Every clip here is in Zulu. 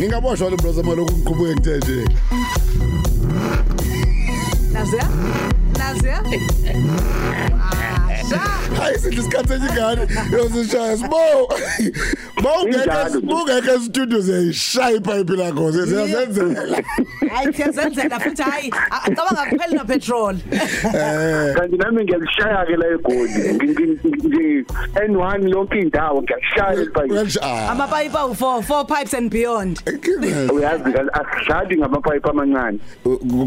Ngingaboshwa lebroza maloku ngiqhubeke ngithe nje. Nazia? Nazia? Hayi sidle isikhathi enyingane yosishaya sibo. Bawungeke Injalo. bungeke studio ziyashaya ipipe lakho siyazenzela. Hayi siyazenzela futhi hayi acabanga kuphela na petrol. Eh kanti nami ngiyalishaya ke la egoli nje N1 yonke indawo ngiyalishaya ipayipi uyalishaya. Amapipe awu 4 4 pipes and beyond. uyazi ke asidlali ngamapayipi amancane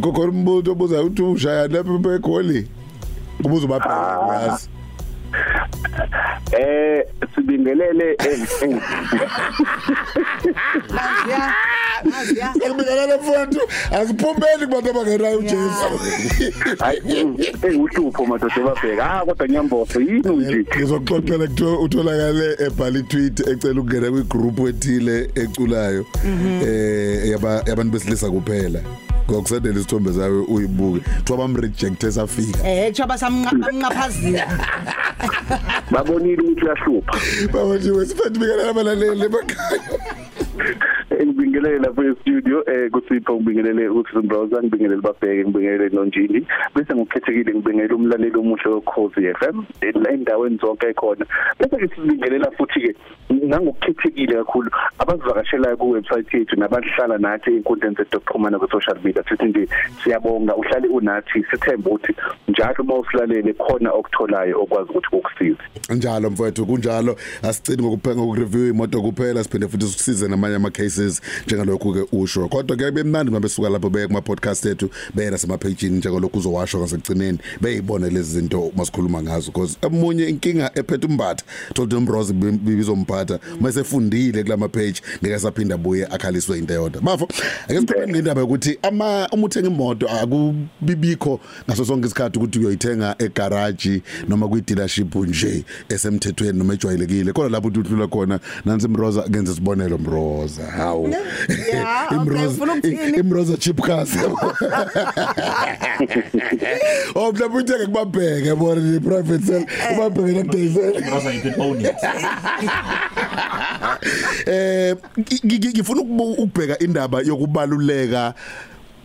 Kukhona umuntu obuza uthi ushaya lapha egoli. Kubuza bapha uyazi. Eh sibingelele eh, eh, Nazia. Nazia. Sekubingelela mfowethu asiphumbeni kubantu abangenayo uJesu. hayi enguhlupho madoda ebabheka ah kodwa nyamboso yini nje Ngizokuxoxela kuthiwa utholakale ebhala tweet ecela ukungena kwi group ethile eculayo eh yaba yabantu besilisa kuphela. Ngokusendela isithombe zawe uyibuke. Kuthiwa bam reject esafika. Eh choba samnqaphazile. babonile ukuthi uyahlupha Babathi wesifethu bikelela abalaleli emakhaya. Ngibingelele lapha e-studio eh kusipho ngibingelele uSizo Browser ngibingelele babheke ngibingelele noNjini bese ngokukhethekile ngibingelele umlaleli omuhle weCozi FM la endaweni zonke ekhona bese ke sibingelela futhi ke nangokukhethekile kakhulu abasivakashelayo ku website yethu nabahlala nathi einkundleni zedokuxhumana ku social media. Sithi nje siyabonga uhlale unathi sithemba ukuthi njalo uma usilalele khona okutholayo okwazi ukuthi ukusize Njalo mfowethu kunjalo. Asicini ngokuphenga ukureview imoto kuphela siphinde futhi sikusize namanye ama cases njengalokhu ke usho. Kodwa ke bemnandi mabesuka lapho beye kuma podcast ethu beyena sema page njengalokhu uzowasho ngasekugcineni beyibone lezi zinto masikhuluma ngazo. Because emunye inkinga ephethe umbatha thola umbrozi bibizomphatha mase efundile kulama page ngeke saphinda buye akhaliswe into eyodwa bafo ake sikhulume ngendaba yokuthi ama uma uthenga imoto akubibikho ngaso sonke isikhathi ukuthi uyoyithenga egarage noma kwi dealership nje esemthethweni noma ejwayelekile. Kodwa lapho uthula khona nansi imroza kenze sibonelo mroza. Hawu. Yeah, okay, imroza ufuna ukuthini? imroza chip cars oh mhlawumbe uthenge kubabheke yabona ni private sale ubabheke nakudayisela Rosa you can own it. eh ngi- ngi- ngifuna ukubu- ukubheka indaba yokubaluleka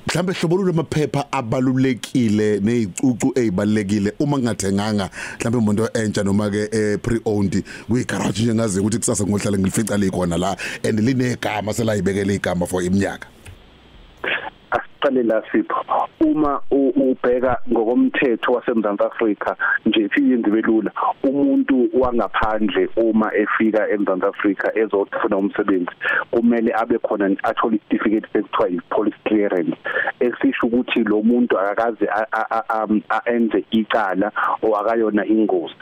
mhlambe hlobolule amaphepha abalulekile nezicucu ezibalekile uma ngingathenganga mhlambe umuntu entsha noma ke eh, pre-owned kwi garage nje ngaze ukuthi kusasa ngohlala ngilifica likhona la and linegama selayibekele igama for iminyaka. Asiqale la sipho. Uma u- ubheka ngokomthetho waseMzantsi Afrika nje siyenziwe lula. Umuntu wangaphandle uma efika eMzantsi Afrika ezofuna umsebenzi kumele abe khona athole isitifiketi sekuthiwa yi-police clearance esisho ukuthi lo muntu akakaze a- a- a- am- a- enze icala o akayona ingozi.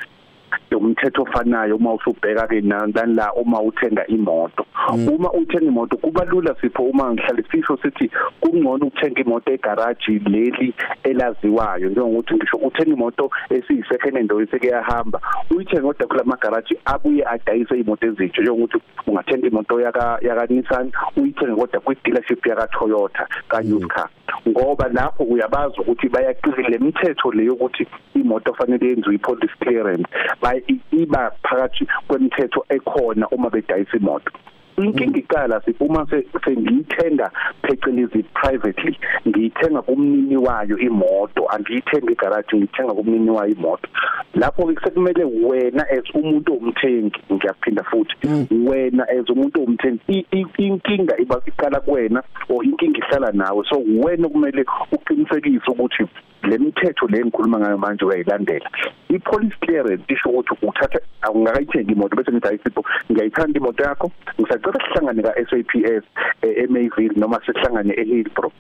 Umthetho ofanayo uma usubheka ke nala uma uthenga imoto. Uma uthenga imoto kuba lula sipho uma ngihlale sisho sithi kungcono ukuthenga imoto egarage leli elaziwayo. Njengokuthi ngisho uthenga imoto esiyi second hand oyiseke yahamba uyithenga kodwa kula magaraji abuye adayise imoto ezintsha. Njengokuthi ungathenga imoto yaka yaka Nissan uyithenge kodwa kwi dealership yaka Toyota ka used car ngoba lapho uyabazi ukuthi bayaqikile lemithetho leyo ukuthi imoto fanele yenziwe i-police clearance bay iba phakathi kwemithetho ekhona uma bedayisa imoto. Inkinga iqala uma sengiyithenga phecelezi privately. Ngiyithenga kumnini wayo imoto. Angiyithenga egarage ngithenga kumnini wayo imoto. Lapho ke sekumele wena as umuntu omthengi ngiyaphinda futhi wena as umuntu omthengi i- i- inkinga iba iqala kuwena or inkinga ihlala nawe. So wena kumele uqinisekise ukuthi le mithetho le ngikhuluma ngayo manje uyayilandela. I-police clearance isho ukuthi uthatha awungakayithengi imoto bese ngithi ayisipho ngiyayithanda imoto yakho. Ngisacela sihlangane ka-SAPS eh, eMayville noma sihlangane eHillbrook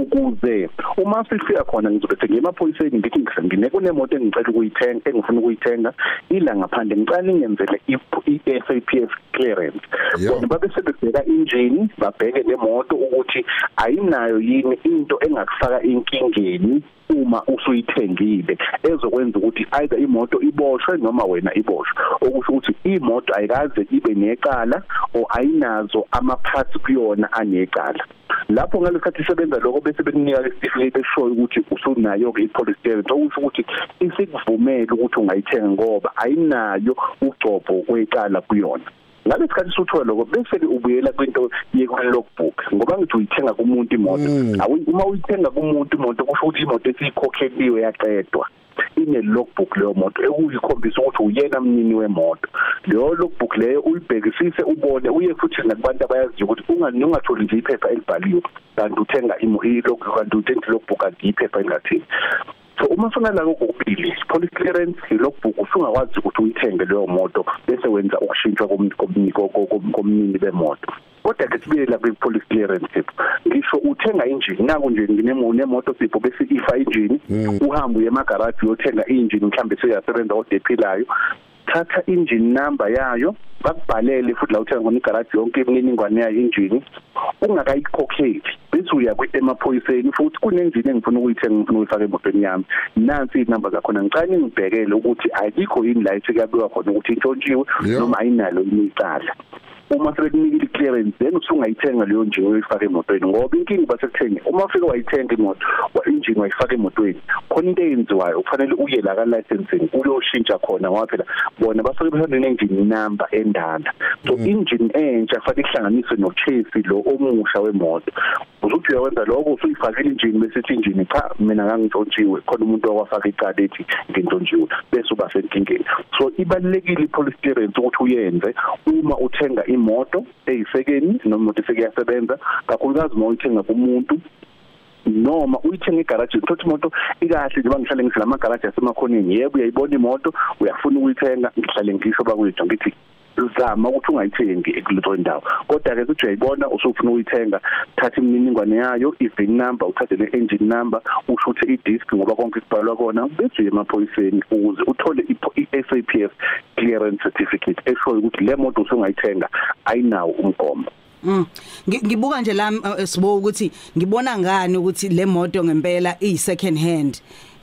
ukuze uma sifika khona ngizobe sengiye emaphoyiseni ngithi ngine kunemoto engicela ukuyithenga engifuna ukuyithenga ila ngaphandle ngicela ingenzele i-SAPS clearance. Bona babe sebebheka engine babheke lemoto ukuthi ayinayo yini into engakufaka inkingeni uma usuyithengile ezokwenza ukuthi either imoto iboshwe noma wena iboshwe. Okusho ukuthi imoto ayikaze ibe necala o ayinazo ama parts kuyona anecala. Lapho ngalesikhathi isebenza lokho bese bekunika isitifiketi eshoyo ukuthi usunayo ke i-police clearance okusho ukuthi isikuvumela ukuthi ungayithenga ngoba ayinayo ugcobo kwecala kuyona. Ngalesikhathi suthola lokho bese ubuyela kwinto ye-logbook ngoba ngithi uyithenga kumuntu imoto. Awu- uma uyithenga kumuntu imoto kusho ukuthi imoto esiyikhokheliwe yaqedwa. Ine logbook leyo moto ekuyikhombisa ukuthi uyena mnini wemoto. Leyo logbook leyo uyibhekisise ubone uye futhi nakubantu abayaziyo ukuthi ungani ungatholi nje iphepha elibhaliwe. Kanti uthenga imo ilog kanti uthenga logbook kanti iphepha engathini. So uma ufuna la kokubili police clearance logbook usungakwazi ukuthi uyithenge leyo moto bese wenza ukushintshwa komni- komni- ko- ko- kom- komnini bemoto. Kodwa ke sibile la kwi-police clearance sipho ngisho uthenga injini naku nje nginemo nemoto sipho bese ifa injini uhambe uye emagaraji uyothenga injini mhlambe seyasebenza odephilayo thatha engine number yayo bakubhalele futhi la uthenga khona igaraji yonke imininingwane yayo injini ungakayikhokheli bese uya kwemaphoyiseni futhi kunenjini engifuna ukuyithenga ngifuna uyifaka emotweni yami. Nansi inamba zakhona ngicela ngibhekele ukuthi ayikho yini la esikabiwa khona ukuthi intshontshiwe Yeah. noma ayinalo imicala uma sekunikile i-clearance then usungayithenga leyo njini uyifaka emotweni ngoba inkinga basekuthenga uma ufike wayithenga imoto wa injini wayifaka emotweni khona into eyenziwayo kufanele uye la ka-licensing uyoshintsha khona ngoba phela bona basuke behamba ne-engine number endala so engine entsha kufanele ihlanganiswe no-chassis lo omusha wemoto. Uzuthi uyakwenza lokho usuyifakile injini besithi injini cha mina ngangintshontshiwe khona umuntu owafaka icala ethi ngintshontshiwe bese uba senkingeni. So ibalulekile i-police clearance ukuthi uyenze uma uthenga imoto eyisekeni noma imoto esekuyasebenza kakhulukazi uma uyithenga kumuntu noma uyithenga egaraji uthothi imoto ikahle njengoba ngihlale ngisela amagaraji asemakhoneni yebo uyayibona imoto uyafuna ukuyithenga. Ngihlale ngisho bakwethu ngithi zama ukuthi ungayithengi ekuleyo ndawo. Kodwa ke ukuthi uyayibona usufuna ukuyithenga thatha imininingwane yayo i-VIN number uthathe ne-engine number ushuthe i-disk ngoba konke kubhalwa kona bese uye emaphoyiseni ukuze uthole i-SAPS clearance certificate eshoyo ukuthi le moto usungayithenga ayinawo umgomo. Mm. Ngi- Ngibuka nje la uh, sibo ukuthi ngibona ngani ukuthi le moto ngempela iyi second hand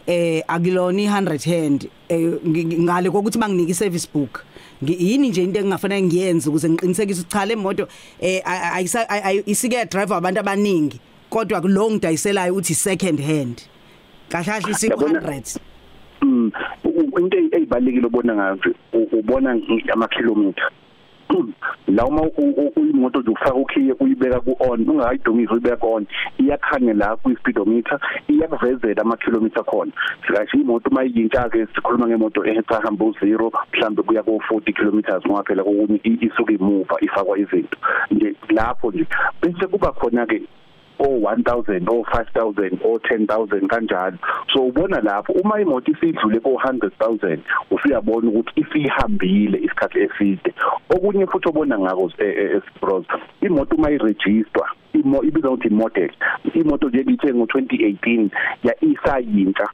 eh akulona i100 hand eh ngi- ngi- ngale kokuthi banginike iservice book. Ngi- yini nje into engafanele ngiyenze ukuze ngiqinisekise ukuthi cha le moto eh ayisa- ay- ay- isike driver abantu abaningi kodwa lo ngidayiselayo uthi second hand. Kahle kahle isi Yabona- 100 Mm, u- into eyibalekile ubona ngazo u- ubona ama kilometer la uma u- u- uyimoto nje ufaka ukhiye uyibeka ku on ungakayidumisi uyibeka ku on iyakhanya la kwi speedometer iyakuvezela ama kilometer khona sikasho imoto mayintsha ke sikhuluma ngemoto ehamba u0 mhlambe kuya ku 40 kilometers ngoba phela kokunye i- isuke imuva ifakwa izinto. Nje lapho nje bese kuba khona ke o 1000 o 5000 o 10000 kanjalo. So ubona lapho uma imoto isidlule ko 100000 usuyabona ukuthi isihambile isikhathi eside. Okunye futhi obona ngako esbros imoto uma iregister imo ibizwa ukuthi model imoto nje ngithe ngo 2018 ya isayintsha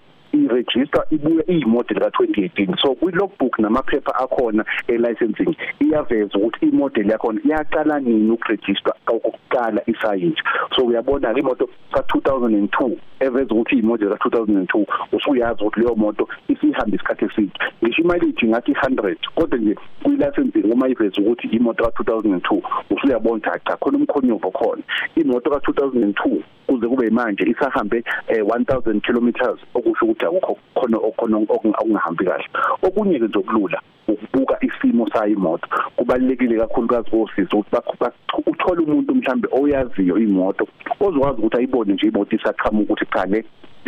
iregister ibuye iyimodel ka2018 so kwi logbook namaphepha akhona e-licensing iyaveza ukuthi imodel yakhona yaqala nini ukuregister okokuqala isayintsha so uyabona ke imoto ka2002 eveza ukuthi imodel ka2002 usuyazi ukuthi leyo moto isihamba isikhathi eside. Ngisho imileage ngathi 100 kodwa nje kwi licensing uma iveza ukuthi imoto ka2002 usuyabona ukuthi cha khona umkhonyovo khona. Imoto ka2002 kuze kube manje isahambe eh, 1000 kilometers okusho ukuthi akukho khona okhona okungahambi kahle. Okunye ke zokulula ukubuka isimo sayo imoto kubalekile kakhulukazi kosizo ukuthi bakho- bakho- uthole umuntu mhlambe oyaziyo imoto ozokwazi ukuthi ayibone nje imoto isaqhamuka ukuthi cha le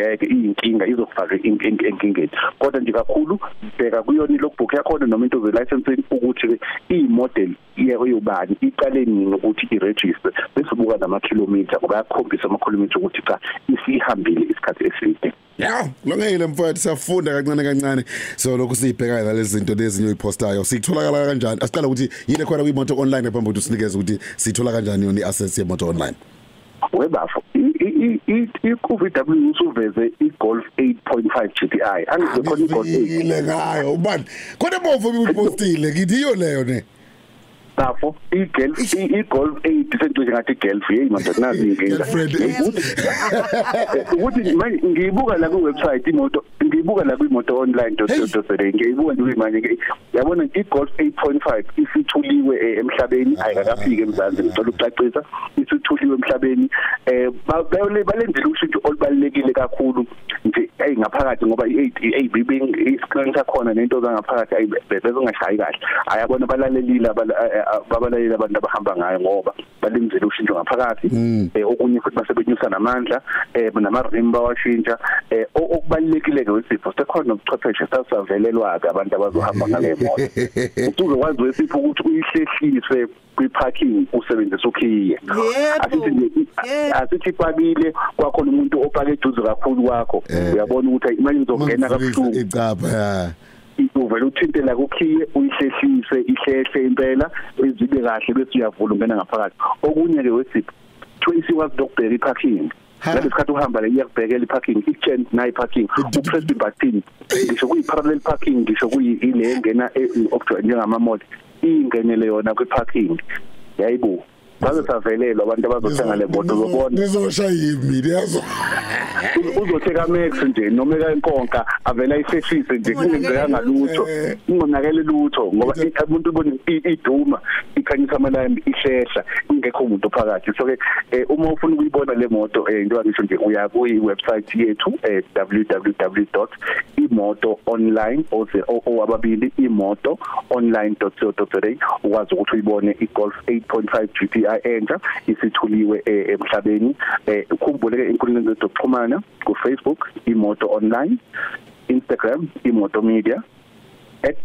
ngeke iyinkinga izokufaka in- in- enkingeni kodwa nje kakhulu bheka kuyona logbook yakhona noma into ze licensing ukuthi ke imodel yeyobani iqale nini ukuthi iregister bese ubuka nama kilometer ngoba yakhombisa ama kilometer ukuthi cha isihambile isikhathi eside Yeah, longeyile mfowethu siyafunda kancane kancane. So lokhu siyibhekana nalezi zinto lezi nyoyipostayo. Sikutholakala kanjani? Asiqala ukuthi yini khona kwimoto online ngaphambi kokuthi sinikeze ukuthi sithola kanjani yona iassets yemoto online. Webafo i-VW usuveze i-Golf 8.5 GTI angize khona i-Golf 8 Ile ngayo ubani. Khona bovu ubipostile ngithi iyo leyo ne. Bafo i-Golf i- i-Golf 8 sengicishe ngathi i-Golf hey manje nazi inkinga ukuthi manje ngiyibuka la ku website imoto ngiyibuka la kwimoto online dot.co.za ngiyibuka nje manje yabona i-Golf 8.5 isithuliwe eh, emhlabeni ayikafiki emzansi ngicela ukucacisa isithuliwe emhlabeni eh ba- bayole- balenzele ushintsho olubalekile kakhulu nje hey ngaphakathi ngoba i-ABB i-screen sakhona nento zangaphakathi ayi bezongashayi kahle. Ayabona balalelile abala- eh, babalayeli abantu abahamba ngayo ngoba balimzile ushintsho ngaphakathi. Eh, okunye futhi basebenyusa namandla eh nama-rim bawashintsha. Eh o- okubalulekile ke wesipho sekhona ubuchwepheshe sasavelelwa ke abantu abazohamba ngale moto. Ukuthi uzokwazi wesipho ukuthi uyihlehlise kwi-parking usebenzisa ukhiye. Yebo. asithi nje Yebo. asithi ipakile kwakhona umuntu opake eduze kakhulu kwakho. Eh. uyabona ukuthi imali izongena Mangifika kabuhlungu. icapha ya uvela uthinte la kukhiye uyihlehlise ihlehle impela izibe kahle bese uyavula ungena ngaphakathi. Okunye ke wesipho Tracy was dokubheka iparking. Ha. ngesikhathi uhamba le iyakubhekela iparking i-chain nayi parking. Upress ibutton ngisho kuyi parallel parking ngisho kuyi ile engena okujwa njengama mall ingenele yona kwi-parking. Yayibo baze savelelwa abantu abazothenga le moto zobona nizosha yimi yazo. Uzotheka max nje noma enkonka avela iseshise nje kungenzeka lutho. Eh. kungonakele lutho ngoba i- umuntu ubona i- iduma ikhanyisa amalambi ihlehla ingekho umuntu phakathi so ke eh, uma ufuna ukuyibona le moto eh, into ngisho nje uya ku website yethu eh, www.imotoonline owababili imoto online.co.za ukwazi ukuthi uyibone iGolf 8.5 GTI entsha isithuliwe eh, emhlabeni eh, ukhumbule ke inkundla zokuxhumana ku Facebook imoto online Instagram imoto media X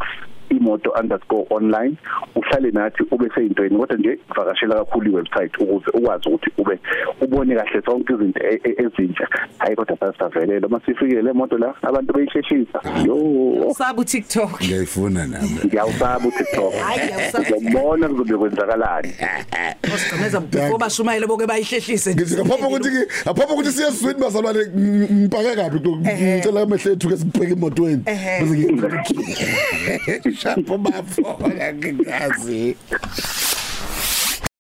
imoto underscore online uhlale nathi ube seyintweni kodwa nje vakashela kakhulu iwebsite ukuze ukwazi ukuthi ube ubone kahle zonke izinto e- e- ezintsha. Hayi kodwa sasavelele uma sifikile le moto la abantu beyisheshisa. Yo. Sabu TikTok. ngiyayifuna nami. Ngiyawusaba uTikTok. Hayi, ngiyawusaba. ngiyabona kuzobe kwenzakalani. Osigcineza before bashumayele boke bayihlehlise. ngithi ngaphambi ukuthi ngaphambi ukuthi siye swini bazalwane ngipake kabi ngicela amehle ethu ke sibheke emotweni. Ehhe. bese ngi shapo bafo ngikazi